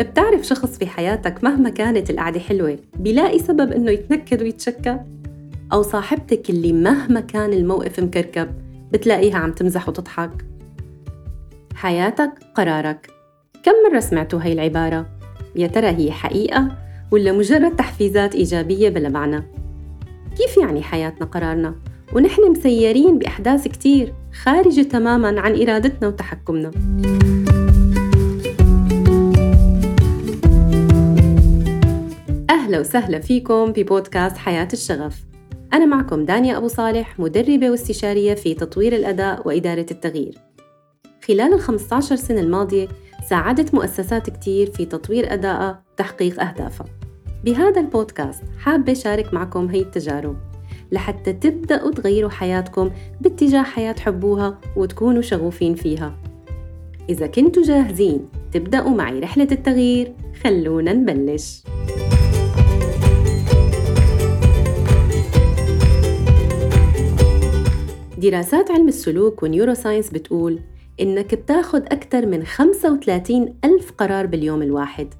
بتعرف شخص في حياتك مهما كانت القعدة حلوة بيلاقي سبب إنه يتنكد ويتشكى؟ أو صاحبتك اللي مهما كان الموقف مكركب بتلاقيها عم تمزح وتضحك؟ حياتك قرارك كم مرة سمعتوا هاي العبارة؟ يا ترى هي حقيقة ولا مجرد تحفيزات إيجابية بلا معنى؟ كيف يعني حياتنا قرارنا؟ ونحن مسيرين بأحداث كتير خارجة تماماً عن إرادتنا وتحكمنا أهلا وسهلا فيكم ببودكاست حياة الشغف. أنا معكم دانيا أبو صالح مدربة واستشارية في تطوير الأداء وإدارة التغيير. خلال ال 15 سنة الماضية ساعدت مؤسسات كتير في تطوير أدائها وتحقيق أهدافها. بهذا البودكاست حابة شارك معكم هي التجارب لحتى تبدأوا تغيروا حياتكم باتجاه حياة تحبوها وتكونوا شغوفين فيها. إذا كنتوا جاهزين تبدأوا معي رحلة التغيير خلونا نبلش. دراسات علم السلوك ونيوروساينس بتقول إنك بتاخد أكثر من 35 ألف قرار باليوم الواحد.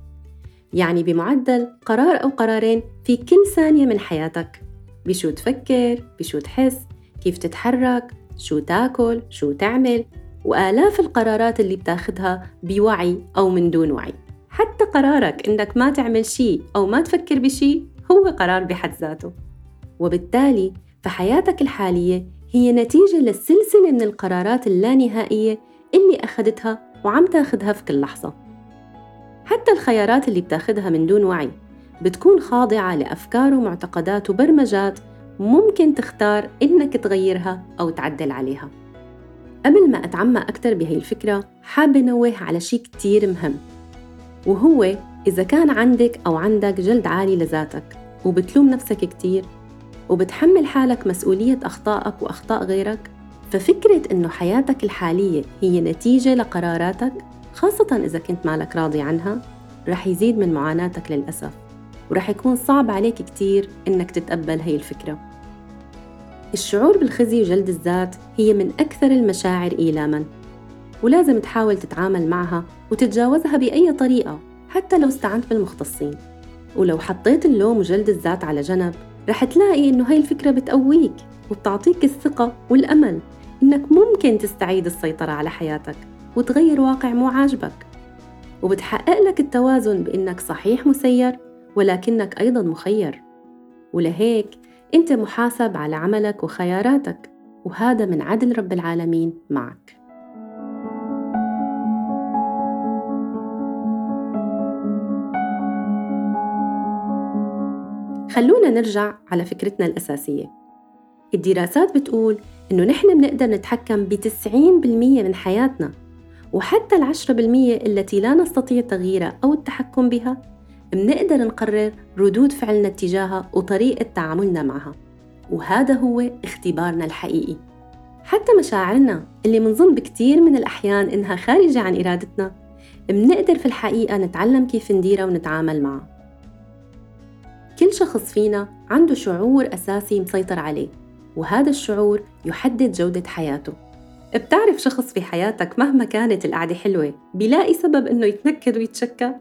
يعني بمعدل قرار أو قرارين في كل ثانية من حياتك. بشو تفكر بشو تحس كيف تتحرك شو تاكل شو تعمل وآلاف القرارات اللي بتاخدها بوعي أو من دون وعي. حتى قرارك إنك ما تعمل شيء أو ما تفكر بشيء هو قرار بحد ذاته. وبالتالي فحياتك الحالية هي نتيجة للسلسلة من القرارات اللانهائية اللي أخدتها وعم تاخدها في كل لحظة. حتى الخيارات اللي بتاخدها من دون وعي بتكون خاضعة لأفكار ومعتقدات وبرمجات ممكن تختار إنك تغيرها أو تعدل عليها. قبل ما أتعمق أكثر بهي الفكرة حابة نوه على شيء كتير مهم وهو إذا كان عندك أو عندك جلد عالي لذاتك وبتلوم نفسك كتير وبتحمل حالك مسؤولية أخطائك وأخطاء غيرك؟ ففكرة إنه حياتك الحالية هي نتيجة لقراراتك خاصة إذا كنت مالك راضي عنها رح يزيد من معاناتك للأسف. ورح يكون صعب عليك كتير إنك تتقبل هي الفكرة. الشعور بالخزي وجلد الذات هي من أكثر المشاعر إيلاماً ولازم تحاول تتعامل معها وتتجاوزها بأي طريقة حتى لو استعنت بالمختصين. ولو حطيت اللوم وجلد الذات على جنب رح تلاقي إنه هاي الفكرة بتقويك وبتعطيك الثقة والأمل إنك ممكن تستعيد السيطرة على حياتك وتغير واقع مو عاجبك. وبتحقق لك التوازن بإنك صحيح مسير ولكنك أيضا مخير. ولهيك أنت محاسب على عملك وخياراتك وهذا من عدل رب العالمين معك. خلونا نرجع على فكرتنا الأساسية. الدراسات بتقول إنه نحن بنقدر نتحكم ب 90% من حياتنا وحتى العشرة بالمية التي لا نستطيع تغييرها أو التحكم بها بنقدر نقرر ردود فعلنا تجاهها وطريقة تعاملنا معها. وهذا هو اختبارنا الحقيقي. حتى مشاعرنا اللي منظن بكتير من الأحيان إنها خارجة عن إرادتنا بنقدر في الحقيقة نتعلم كيف نديرها ونتعامل معها. كل شخص فينا عنده شعور أساسي مسيطر عليه وهذا الشعور يحدد جودة حياته. بتعرف شخص في حياتك مهما كانت القعدة حلوة بيلاقي سبب إنه يتنكد ويتشكى؟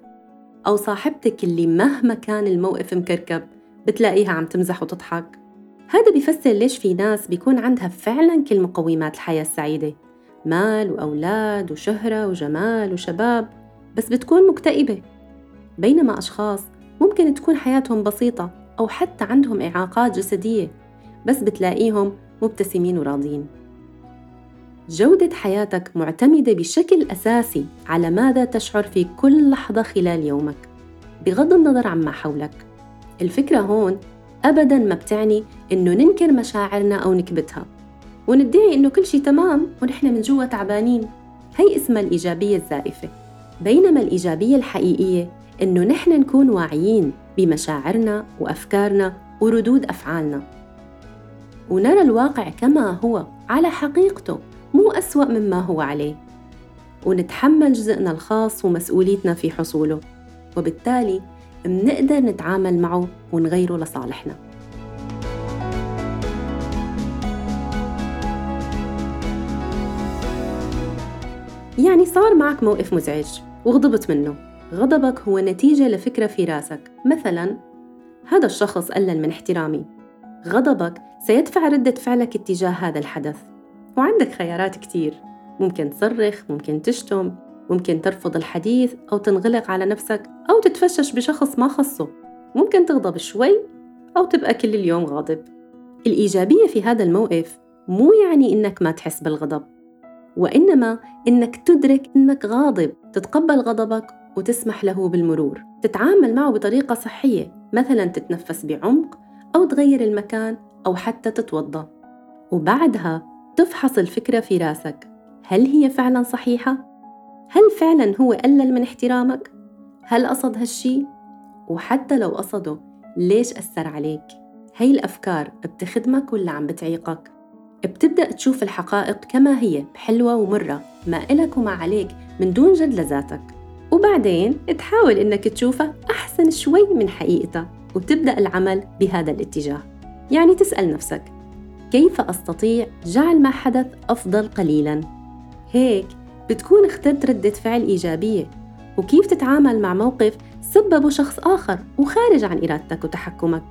أو صاحبتك اللي مهما كان الموقف مكركب بتلاقيها عم تمزح وتضحك؟ هذا بيفسر ليش في ناس بيكون عندها فعلا كل مقومات الحياة السعيدة. مال وأولاد وشهرة وجمال وشباب بس بتكون مكتئبة. بينما أشخاص ممكن تكون حياتهم بسيطة أو حتى عندهم إعاقات جسدية بس بتلاقيهم مبتسمين وراضيين جودة حياتك معتمدة بشكل أساسي على ماذا تشعر في كل لحظة خلال يومك بغض النظر عما حولك. الفكرة هون أبداً ما بتعني إنه ننكر مشاعرنا أو نكبتها وندعي إنه كل شيء تمام ونحن من جوا تعبانين. هي اسمها الإيجابية الزائفة. بينما الإيجابية الحقيقية إنه نحن نكون واعيين بمشاعرنا وأفكارنا وردود أفعالنا. ونرى الواقع كما هو على حقيقته مو أسوأ مما هو عليه. ونتحمل جزءنا الخاص ومسؤوليتنا في حصوله. وبالتالي منقدر نتعامل معه ونغيره لصالحنا. يعني صار معك موقف مزعج وغضبت منه. غضبك هو نتيجة لفكرة في راسك. مثلاً هذا الشخص قلل من احترامي. غضبك سيدفع ردة فعلك اتجاه هذا الحدث. وعندك خيارات كتير. ممكن تصرخ ممكن تشتم ممكن ترفض الحديث أو تنغلق على نفسك أو تتفشش بشخص ما خصه. ممكن تغضب شوي أو تبقى كل اليوم غاضب. الإيجابية في هذا الموقف مو يعني إنك ما تحس بالغضب وإنما إنك تدرك إنك غاضب تتقبل غضبك وتسمح له بالمرور تتعامل معه بطريقة صحية مثلا تتنفس بعمق أو تغير المكان أو حتى تتوضأ وبعدها تفحص الفكرة في راسك هل هي فعلا صحيحة؟ هل فعلا هو قلل من احترامك؟ هل قصد هالشي؟ وحتى لو قصده ليش أثر عليك؟ هي الأفكار بتخدمك ولا عم بتعيقك؟ بتبدأ تشوف الحقائق كما هي بحلوة ومرة ما إلك وما عليك من دون جد لذاتك وبعدين تحاول إنك تشوفها أحسن شوي من حقيقتها وتبدأ العمل بهذا الاتجاه. يعني تسأل نفسك كيف أستطيع جعل ما حدث أفضل قليلاً؟ هيك بتكون اخترت ردة فعل إيجابية. وكيف تتعامل مع موقف سببه شخص آخر وخارج عن إرادتك وتحكمك؟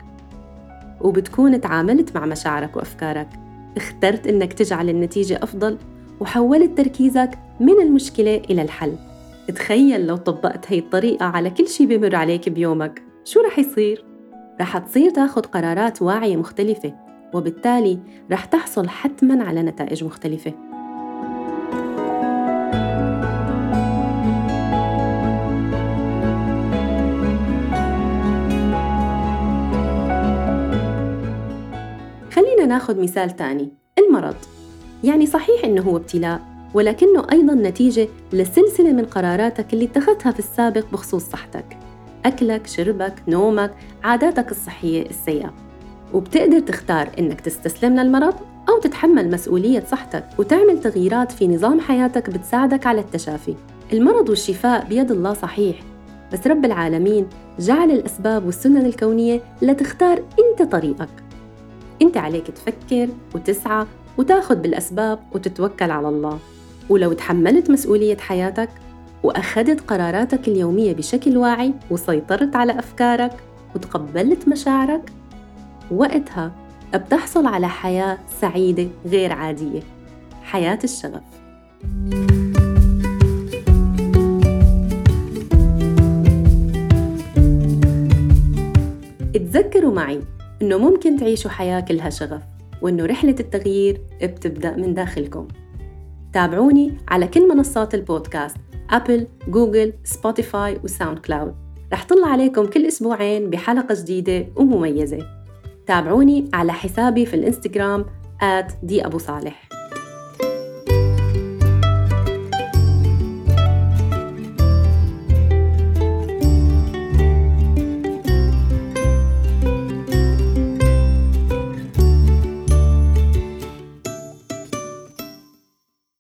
وبتكون تعاملت مع مشاعرك وأفكارك. اخترت إنك تجعل النتيجة أفضل وحولت تركيزك من المشكلة إلى الحل. تخيل لو طبقت هي الطريقة على كل شي بمر عليك بيومك. شو رح يصير؟ رح تصير تاخد قرارات واعية مختلفة وبالتالي رح تحصل حتماً على نتائج مختلفة. خلينا ناخد مثال تاني المرض. يعني صحيح إنه هو ابتلاء ولكنه أيضاً نتيجة لسلسلة من قراراتك اللي اتخذتها في السابق بخصوص صحتك. أكلك، شربك، نومك، عاداتك الصحية السيئة وبتقدر تختار إنك تستسلم للمرض أو تتحمل مسؤولية صحتك وتعمل تغييرات في نظام حياتك بتساعدك على التشافي. المرض والشفاء بيد الله صحيح بس رب العالمين جعل الأسباب والسنن الكونية لتختار أنت طريقك. أنت عليك تفكر وتسعى وتاخذ بالأسباب وتتوكل على الله. ولو تحملت مسؤولية حياتك وأخذت قراراتك اليومية بشكل واعي وسيطرت على أفكارك وتقبلت مشاعرك وقتها بتحصل على حياة سعيدة غير عادية حياة الشغف. تذكروا معي إنه ممكن تعيشوا حياة كلها شغف وإنه رحلة التغيير بتبدأ من داخلكم. تابعوني على كل منصات البودكاست Apple، Google، Spotify و SoundCloud رح أطلع عليكم كل أسبوعين بحلقة جديدة ومميزة. تابعوني على حسابي في الإنستغرام دي أبو صالح.